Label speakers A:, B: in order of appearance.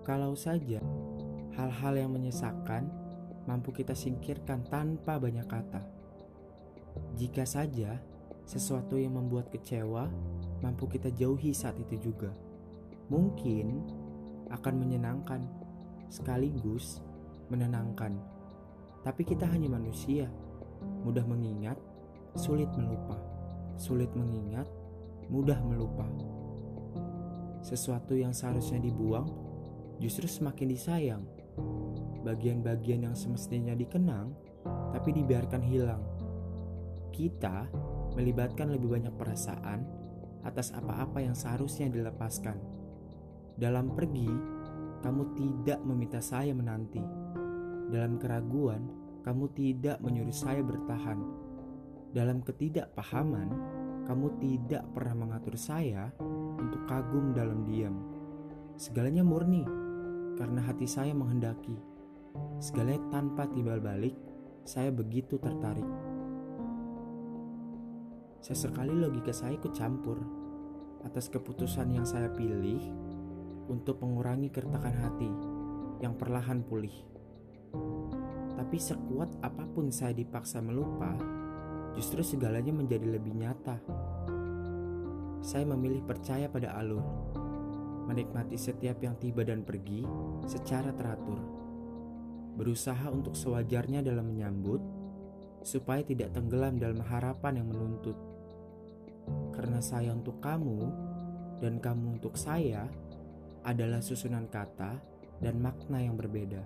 A: Kalau saja hal-hal yang menyesakan mampu kita singkirkan tanpa banyak kata. Jika saja sesuatu yang membuat kecewa mampu kita jauhi saat itu juga. Mungkin akan menyenangkan sekaligus menenangkan. Tapi kita hanya manusia, mudah mengingat, sulit melupa. Sulit mengingat, mudah melupa. Sesuatu yang seharusnya dibuang justru semakin disayang. Bagian-bagian yang semestinya dikenang tapi dibiarkan hilang. Kita melibatkan lebih banyak perasaan atas apa-apa yang seharusnya dilepaskan. Dalam pergi, kamu tidak meminta saya menanti. Dalam keraguan, kamu tidak menyuruh saya bertahan. Dalam ketidakpahaman, kamu tidak pernah mengatur saya untuk kagum dalam diam. Segalanya murni karena hati saya menghendaki. Segalanya tanpa timbal balik, saya begitu tertarik. Sesekali logika saya ikut campur atas keputusan yang saya pilih untuk mengurangi keretakan hati yang perlahan pulih. Tapi sekuat apa pun saya dipaksa melupa, justru segalanya menjadi lebih nyata. Saya memilih percaya pada alur, menikmati setiap yang tiba dan pergi secara teratur. Berusaha untuk sewajarnya dalam menyambut, supaya tidak tenggelam dalam harapan yang menuntut. Karena saya untuk kamu, dan kamu untuk saya adalah susunan kata dan makna yang berbeda.